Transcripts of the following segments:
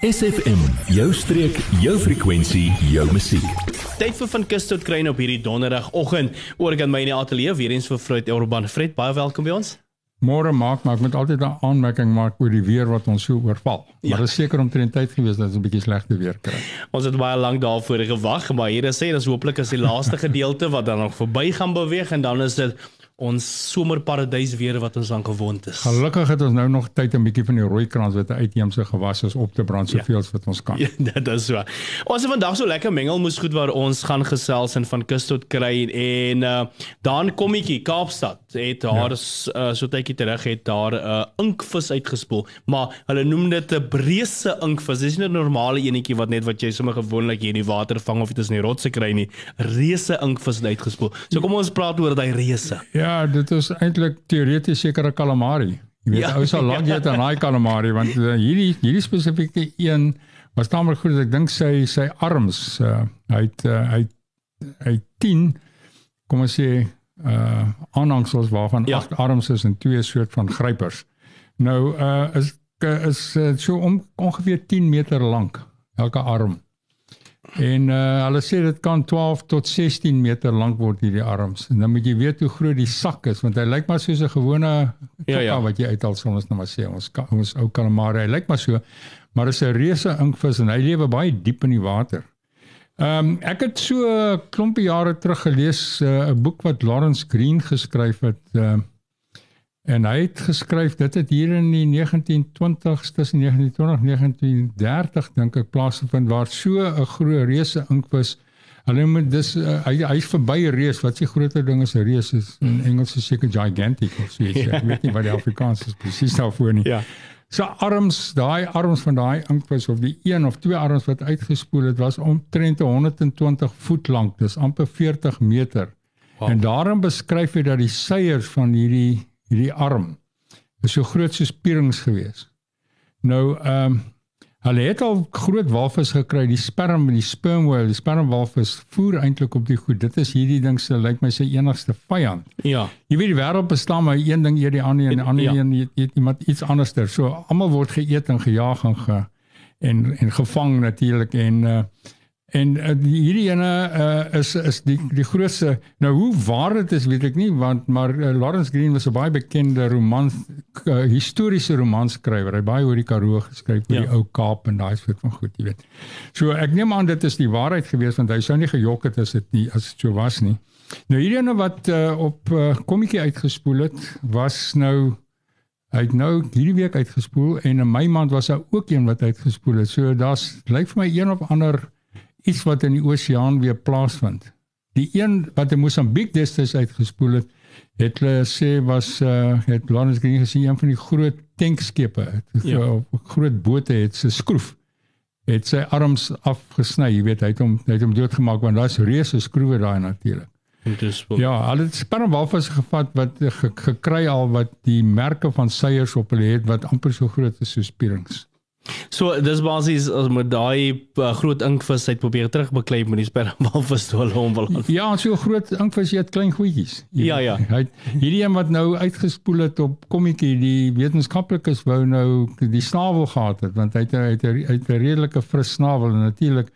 SFM, jou streek, jou frekwensie, jou musiek. Tyd vir van kus tot kruin op hierdie donderdagoggend. Oor kan my in die ateljee weer eens vir Fred Urban. Fred, baie welkom by ons. Môre maak maar ek moet altyd 'n aanmerking maak oor die weer wat ons so oorval. Ja. Maar dit is seker omtrent tyd gewees dat ons 'n bietjie slegte weer kry. Ons het baie lank daarvoor gewag, maar hier is sê dis hooplik as die laaste gedeelte wat dan nog verby gaan beweeg en dan is dit ons somerparadys weer wat ons aan gewoond is. Gelukkig het ons nou nog tyd om 'n bietjie van die rooi krans wat uitheemse gewas is op te brand soveel ja. as wat ons kan. Ja, dit is so. Ons het vandag so lekker mengelmoes goed waar ons gaan gesels en van kus tot kry en uh, dan kommetjie Kaapstad het daar ja. uh, so tydjie terug het daar 'n uh, inkvis uitgespoel, maar hulle noem dit 'n breëse inkvis. Dis nie 'n normale enetjie wat net wat jy sommer gewoonlik hier in die water vang of dit is in die rotse kry nie. Reuse inkvis het uitgespoel. So kom ons praat oor daai reuse. Ja, Ja, dit is eintlik teoreties sekere calamari. Jy weet, ja, ou sal lank weet aan daai calamari want uh, hierdie hierdie spesifieke een was taamlik goed. Ek dink sy sy arms uh, hy het uh, hy hy 10 kom ons sê uh aanhangsels waarvan ja. agt arms is en twee soort van grypers. Nou uh is is uh, so om, ongeveer 10 meter lank elke arm. En uh hulle sê dit kan 12 tot 16 meter lank word hierdie arms. En dan moet jy weet hoe groot die sak is want hy lyk maar soos 'n gewone ja, ja. wat jy uithaal sal ons nou maar sê ons ons ou calamari. Hy lyk maar so, maar is 'n reuse inkvis en hy lewe baie diep in die water. Ehm um, ek het so klompie jare terug gelees eh, 'n uh, boek wat Lawrence Green geskryf het. Ehm uh, En hy het geskryf dit het hier in die 1920s tussen 1920 en 1930 dink ek plaasgevind waar so 'n groot reuse inkwis. Hulle moet dis uh, hy hy's verby 'n reus wat se groter ding is 'n reus is in Engels is seker gigantic of so iets. Ek weet nie wat die Afrikaans is presies daarvoor nie. Ja. So arms, daai arms van daai inkwis of die een of twee arms wat uitgespoel het was omtrent 120 voet lank. Dis amper 40 meter. Wow. En daarin beskryf hy dat die seiers van hierdie hierdie arm is so groot soos pierings gewees. Nou ehm um, hulle het al groot walvis gekry, die sperm en die sperm whale, die sperm walvis voer eintlik op die goed. Dit is hierdie ding se lyk my sy enigste vyand. Ja. Jy weet die wêreld bestaan maar een ding eet die ander en die ander ja. een eet, eet iemand iets anderster. So almal word geëet en gejaag en ge en en gevang natuurlik en uh En uh, hierdie ene uh, is is die die grootste nou hoe waar dit is weet ek nie want maar uh, Lawrence Green was 'n baie bekende romans uh, historiese romanskrywer. Hy baie oor die Karoo geskryf oor ja. die ou Kaap en daai soort van goed, jy weet. So ek neem aan dit is die waarheid gewees want hy sou nie gejok het as dit nie as dit so was nie. Nou hierdie ene wat uh, op uh, kommetjie uitgespoel het was nou hy het nou hierdie week uitgespoel en in my maand was daar ook een wat uitgespoel het. So daar's lyk vir my een of ander iets wat in die oseaan weer plaasvind. Die een wat in Mosambiek destyds uitgespoel het, het hulle sê was uh het Lawrence Green gesien een van die groot tankskepe, ja. groot bote het se skroef het sy arms afgesny, jy weet hy het hom hy het hom doodgemaak want daar's reuse skroewe daai natuurlik. Ja, hulle het spermwalvis gevat wat gekry al wat die merke van seiers op hulle het wat amper so groot is soos pierings. So dis basies as met daai uh, groot inkvis uit probeer terugbeklei met die spermwalvis toe hulle hom wil. Ja, so groot inkvis eet klein goedjies. Ja, ja. Hy hierdie een wat nou uitgespoel het op kommetjie, die wetenskaplikes wou nou die snavel gehad het want hy het uit 'n redelike fris snavel en natuurlik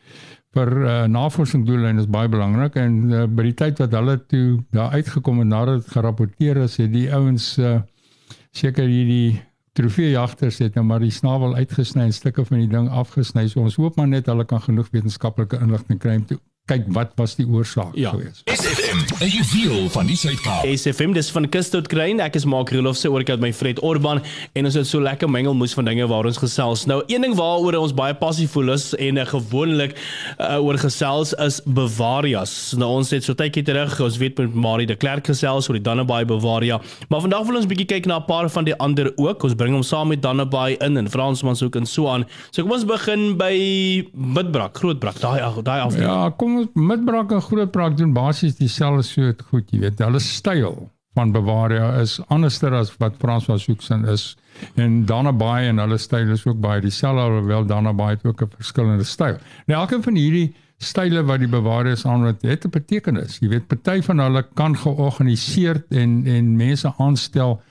vir uh, navorsingsdoele en is baie belangrik en uh, by die tyd wat hulle toe daar uitgekom het nadat dit gerapporteer is, het die ouens uh, seker hierdie trofeejagters het nou maar die snavel uitgesny en stukke van die ding afgesny. So ons hoop maar net hulle kan genoeg wetenskaplike inligting kry om te kyk wat was die oorsaak ja. gewees. SFM, 'n juweel van die Suid-Kaap. SFM dis van Kus tot Kruin. Ek is Mark Roloff se oorkant my Fred Orban en ons het so lekker mengelmoes van dinge waar ons gesels. Nou een ding waaroor ons baie passievol is en uh, gewoonlik uh, oor gesels is Bavarias. Nou ons het so tydjie terug, ons weet met Marie de Klerk gesels oor die Dannebaai Bavaria. Maar vandag wil ons bietjie kyk na 'n paar van die ander ook. Ons bring hom saam met Dannebaai in en Fransmans ook en so aan. So kom ons begin by Midbrak, Grootbrak, daai daai af. Ja, kom midbrak en grootbrak doen basies dieselfde soort goed, jy weet. Hulle styl van Bavaria is anderster as wat Franswas Hoeksin is en Dannabaai en hulle styl is ook baie dieselfde alhoewel Dannabaai het ook 'n verskillende styl. Nou elke van hierdie style wat die Bavariërs aanwend het 'n betekenis. Jy weet party van hulle kan georganiseerd en en mense aanstel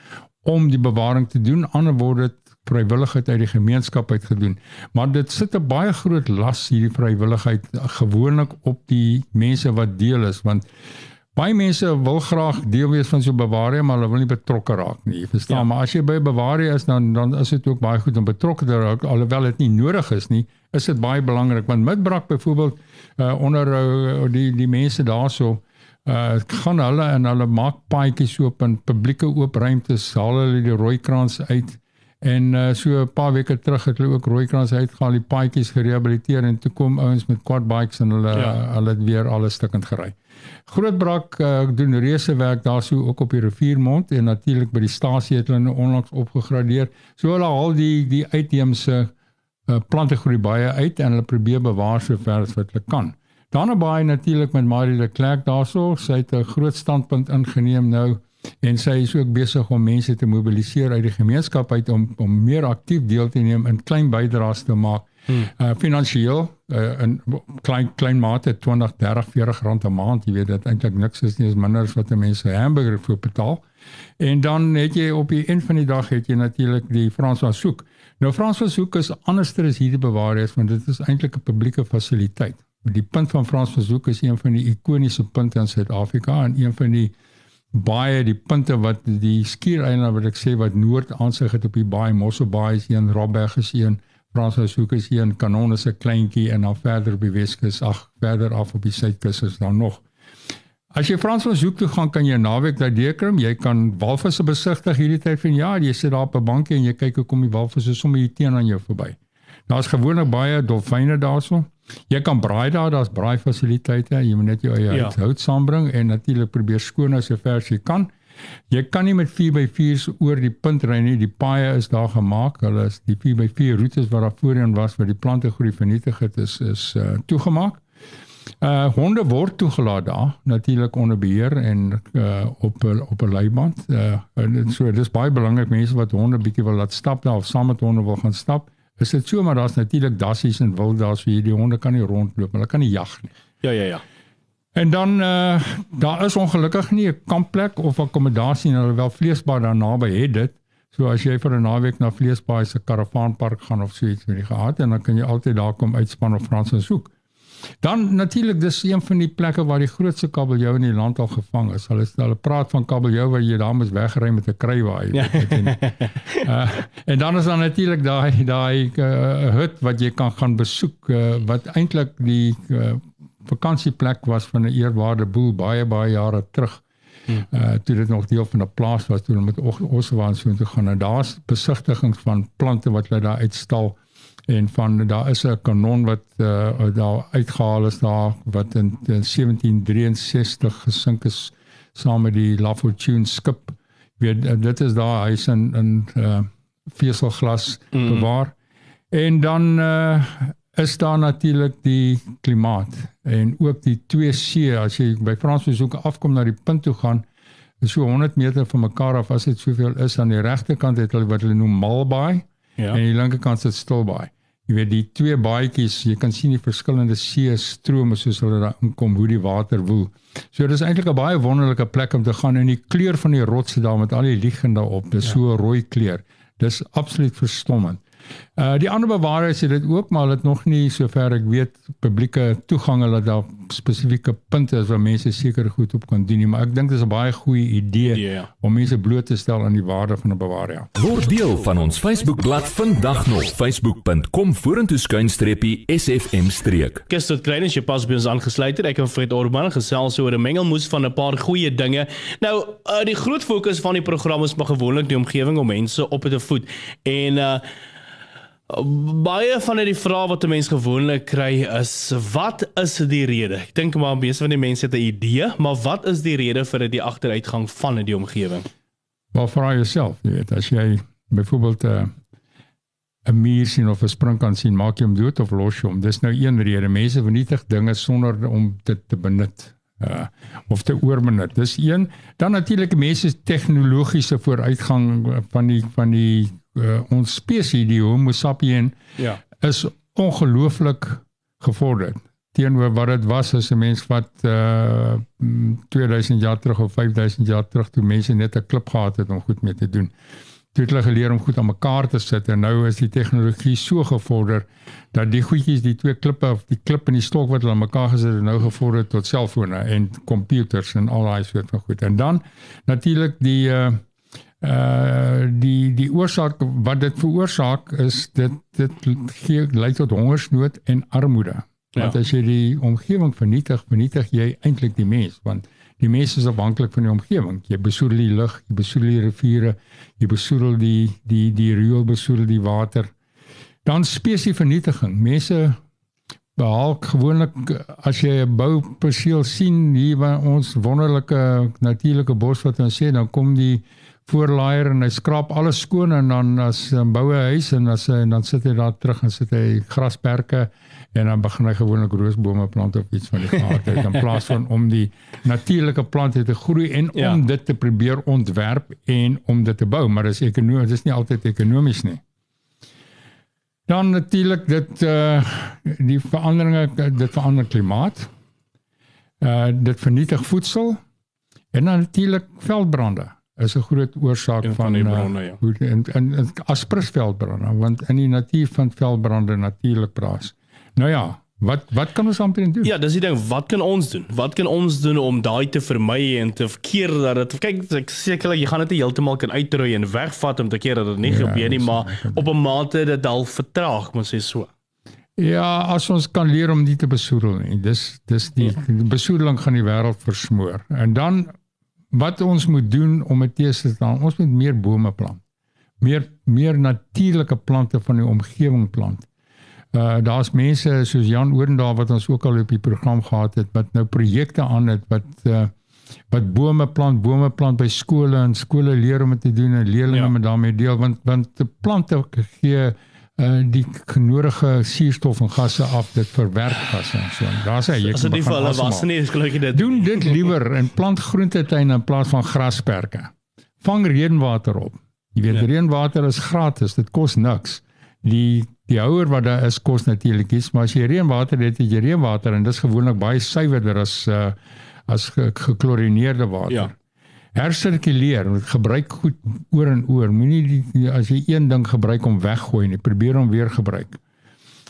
om die bewaring te doen. Ander word dit vrywilligheid uit die gemeenskap uit gedoen. Maar dit sit 'n baie groot las hierdie vrywilligheid gewoonlik op die mense wat deel is want Baie mense wil graag deel wees van so 'n bewaring, maar hulle wil nie betrokke raak nie. Jy verstaan, ja. maar as jy by 'n bewaring is, dan dan is dit ook baie goed om betrokke te raak alhoewel dit nie nodig is nie. Is dit baie belangrik want Midbrak byvoorbeeld uh, onder uh, die die mense daarso uh gaan hulle en hulle maak paadjies oop in publieke oop ruimtes, haal hulle die rooi krans uit en uh, so 'n paar weke terug het hulle ook rooi krans uitgehaal, die paadjies gerehabiliteer en toe kom ouens met quad bikes en hulle ja. hulle het weer alles stukkend gery. Grootbrak uh, doen reuse werk daarso ook op die riviermond en natuurlik by die stasie het hulle nou onlangs opgegradeer. So hulle haal die die uitheemse uh, plante groei baie uit en hulle probeer bewaar so ver as wat hulle kan. Daarna baie natuurlik met Marie de Klerk daarso, sy het 'n groot standpunt ingeneem nou en sy is ook besig om mense te mobiliseer uit die gemeenskap uit om om meer aktief deel te neem in klein bydraes te maak Hmm. Uh finansiëel uh, in klein klein mate 20, 30, 40 rand 'n maand, jy weet dit eintlik niks is nie, is minder as wat mense hamburger vir betaal. En dan het jy op die einde van die dag het jy natuurlik die Franswa soek. Nou Franswa soek is anderster as hierdie bewaarheid want dit is eintlik 'n publieke fasiliteit. Die punt van Franswa soek is een van die ikoniese punte in Suid-Afrika en een van die baie die punte wat die skiereiland wat ek sê wat noord aansig het op die baai Mosselbaai is een, Robberg is een, Franshoek hoek is in Kanon is 'n kleintjie en dan verder op die Weskus, ag, verder af op die Suidkus is daar nog. As jy Franshoek hoek toe gaan, kan jy naweek daar deurkom. Jy kan walvisse besigtig hierdie tyd van jaar. Jy sit daar op 'n bankie en jy kyk hoe kom die walvisse sommer hier teen aan jou verby. Daar's gewoonlik baie dolfyne daarso. Jy kan braai daar, daar's braai fasiliteite. Jy moet net jou eie ja. hout saambring en natuurlik probeer skoon as jy vers jy kan. Jy kan nie met 4x4s oor die punt ry nie. Die paaie is daar gemaak. Hulle is die 4x4 roetes wat daar voorheen was waar die plante groei vernietig het is is uh, toegemaak. Uh honde word toegelaat daar natuurlik onder beheer en uh op op 'n leiband. Uh en so dis baie belangrik mense wat honde bietjie wil laat stap daar of saam met honde wil gaan stap. Is dit so maar daar's natuurlik dassies en wild daar so hierdie honde kan nie rondloop. Hulle kan nie jag nie. Ja ja ja. En dan uh daar is ongelukkig nie 'n kampplek of akkommodasie nie, alhoewel Vleesbaai daar naby het dit. So as jy vir 'n naweek na Vleesbaai se karavaanpark gaan of so iets met die gehad en dan kan jy altyd daar kom uitspan of Frans soek. Dan natuurlik dis een van die plekke waar die grootste kabeljou in die land al gevang is. Hulle hulle praat van kabeljou waar jy daar moet wegry met 'n kruiwaai. Ja. uh, en dan is daar natuurlik daai daai uh, hut wat jy kan gaan besoek uh, wat eintlik die uh, vakansieplek was van 'n eerwaarde boel baie baie jare terug. Hmm. Uh toe dit nog deel van 'n plaas was toe hulle met Oswaan so toe gaan en daar's besigtigings van plante wat hulle daar uitstal en van daar is 'n kanon wat uh daar uitgehaal is daar wat in, in 1763 gesink is saam met die La Fortune skip. Weet dit is daar hy's in in uh veselglas hmm. bewaar. En dan uh is daar natuurlik die klimaat en ook die 2C as jy by Fransbesoeke afkom na die punt toe gaan is so 100 meter van mekaar af as dit soveel is aan die regterkant het hulle wat hulle noem Malbaai ja. en die linkerkant sit Stilbaai jy weet die twee baadjies jy kan sien die verskillende see strome soos hulle daar inkom hoe die water woel so dis eintlik 'n baie wonderlike plek om te gaan en die kleur van die rotse daar met al die liggende op dis ja. so rooi kleur dis absoluut verstommend Uh die ander bewaarders het dit ook maar het nog nie sover ek weet publieke toegang hulle daar spesifieke punte is waar mense seker goed op kan doen nie, maar ek dink dit is 'n baie goeie idee yeah. Ja. om mense bloot te stel aan die waarde van 'n bewaarder. Word deel van ons Facebookblad vandag nog facebook.com vorentoe skuinstreepie sfm streek. Gister het klein as jy pas by ons aangesluit het, ek en Fred Orban gesels oor 'n mengelmoes van 'n paar goeie dinge. Nou, uh, die groot fokus van die program is maar gewoonlik die omgewing om mense op te voed en uh Baie van die vrae wat 'n mens gewoonlik kry is wat is die rede? Ek dink maar meeste van die mense het 'n idee, maar wat is die rede vir die agteruitgang van die omgewing? Wel vra jouself, jy weet, as jy byvoorbeeld 'n uh, 'n muur sien of 'n springkans sien, maak jy hom dood of los jy hom? Dis nou een rede. Mense vernietig dinge sonder om dit te benut. Uh, of te oorbenut. Dis een. Dan natuurlik mense tegnologiese vooruitgang van die van die uh, ons spesies die Homo sapien ja. is ongelooflik gevorderd teenoor wat dit was as 'n mens wat uh 2000 jaar terug of 5000 jaar terug toe mense net 'n klip gehad het om goed mee te doen. Toe het hulle geleer om goed aan mekaar te sit en nou is die tegnologie so gevorder dat die goedjies, die twee klippe of die klip en die stok wat hulle aan mekaar gesit het, nou gevorder tot selfone en komputers en al daai soort van goed. En dan natuurlik die uh uh die die oorsaak wat dit veroorsaak is dit dit gee lei tot hongersnood en armoede. Want ja. as jy die omgewing vernietig, vernietig jy eintlik die mens want die mens is afhanklik van die omgewing. Jy besoedel die lug, jy besoedel die riviere, jy besoedel die die die riool besoedel die water. Dan spesie vernietiging. Mense behaal gewoonlik as jy 'n bouperseel sien hier by ons wonderlike natuurlike bos wat ons sê, dan kom die voorlaaier en hy skraap alles skoon en dan as 'n boue huis en as hy en dan sit hy daar terug en sit hy grasperke en dan begin hy gewoonlik roosbome plant of iets van die aard uit. In plaas van om die natuurlike plante te groei en ja. om dit te probeer ontwerp en om dit te bou. Maar dis ekonomies dis nie altyd ekonomies nie. Dan natuurlik dit uh die veranderinge dit verander klimaat. Uh dit vernietig voedsel en dan natuurlik veldbrande is 'n groot oorsaak van, van die bronne uh, ja. En, en, en asprusveldbrande want in die natuur van veldbrande natuurlik praat. Nou ja, wat wat kan ons amper doen? Ja, dis die ding, wat kan ons doen? Wat kan ons doen om daai te vermy en te keer dat dit kyk ek sekerlik jy gaan dit heeltemal kan uitroei en wegvat om te keer dat dit nie ja, gebeur nie, maar op 'n mate dit al vertraag, moet sê so. Ja, as ons kan leer om nie te besoedel nie. Dis dis die, die besoedeling gaan die wêreld versmoor. En dan wat ons moet doen om dit te staan, ons moet meer bome plant. Meer meer natuurlike plante van die omgewing plant. Uh daar's mense soos Jan Oorendal wat ons ook al op die program gehad het wat nou projekte aan het wat uh wat bome plant, bome plant by skole en skole leer om dit te doen en leerders ja. moet daarmee deel want want plante gee uh die genodige suurstof en gasse af dit verwerk gasse en so. Daar's hy jy kan nie vir hulle was nie, skielik dit. Doen dit liewer in plant groentetuine in plaas van grasperke. Vang reënwater op. Jy weet ja. reënwater is gratis, dit kos niks. Die die houer wat daar is kos natuurlik iets, maar as jy reënwater het, het jy reënwater en dis gewoonlik baie suiwerder as uh as geklorineerde water. Ja hersirkuleer, gebruik goed oor en oor. Moenie as jy een ding gebruik om weggooi nie, probeer hom weer gebruik.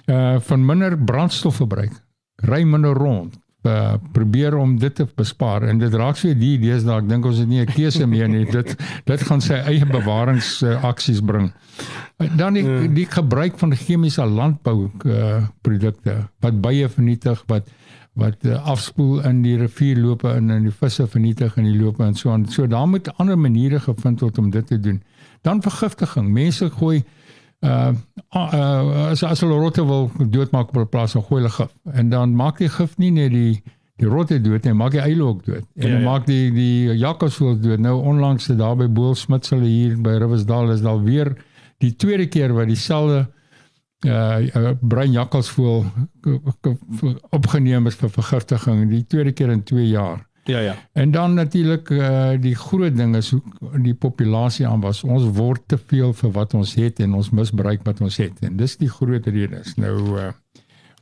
Uh van minder brandstof verbruik. Ry minder rond. Uh probeer om dit te bespaar en dit raak so die idees dat ek dink ons het nie 'n keuse meer nie. Dit dit gaan sy eie bewaringsaksies uh, bring. Uh, dan die, hmm. die gebruik van chemiese landbou uh produkte wat baie vernietig wat wat uh, afspoel in die rivierlope in en die visse vernietig in die lope en so aan. So daar moet ander maniere gevind word om dit te doen. Dan vergiftiging. Mense gooi uh, uh as as hulle rotte wil doodmaak op 'n plaas, dan gooi hulle gif. En dan maak die gif nie net die die rotte dood nie, maak die eile ook dood. En ja, ja. maak die die jakkalsvoël dood. Nou onlangs het daar by Boelsmith hulle hier by Riversdal is daar weer die tweede keer wat dieselfde uh breinjakkalsvoël opgeneem is vir vergiftiging die tweede keer in 2 jaar. Ja ja. En dan natuurlik uh die groot ding is hoe die populasie aan was. Ons word te veel vir wat ons het en ons misbruik wat ons het. En dis die groot rede is. Nou uh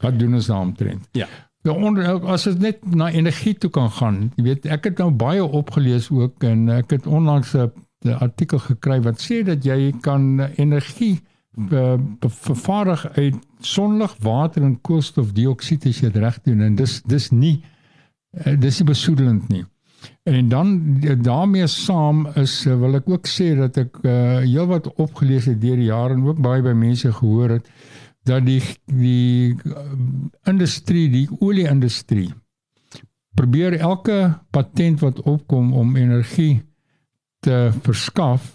wat doen ons daaroor? Ja. Ja, onder, as dit net na energie toe kan gaan. Jy weet, ek het nou baie opgelees ook en ek het onlangs 'n artikel gekry wat sê dat jy kan energie vervaardig uit sonlig, water en koolstofdioksied as jy dit reg doen en dis dis nie eh, dis nie besoedelend nie. En dan daarmee saam is eh, wil ek ook sê dat ek uh, heelwat opgelees het deur die jare en ook baie by mense gehoor het dat die die industrie, die olie-industrie probeer elke patent wat opkom om energie te verskaf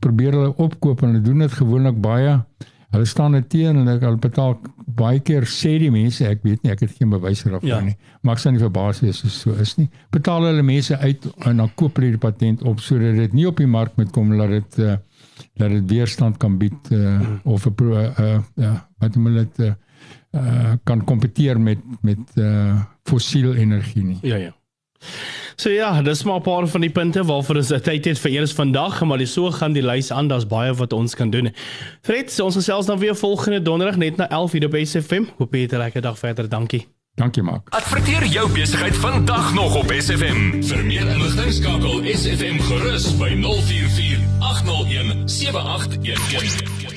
probeer hulle opkoop en hulle doen dit gewoonlik baie. Hulle staan net teen en hulle betaal baie keer sê die mense, ek weet nie, ek het geen bewys daarvan ja. nie. Maar ek sien nie verbaas wees as so is nie. Betaal hulle mense uit en dan koop hulle die patent op sodat dit nie op die mark moet kom dat dit uh, dat dit weerstand kan bied uh, mm. of 'n uh, ja, wat moet dit uh, uh, kan kompeteer met met uh, fossiel energie nie. Ja ja. So ja, dis maar 'n paar van die punte waarvoor ons tyd het vir eers vandag, maar dis so gaan die lys aan, daar's baie wat ons kan doen. Fred, so ons gesels dan weer volgende donderdag net na 11:00 op SFM. Hoop jy het 'n lekker dag verder. Dankie. Dankie Mark. Adverteer jou besigheid vandag nog op SFM. Vir meer inligting skakel SFM gerus by 044 0801 7811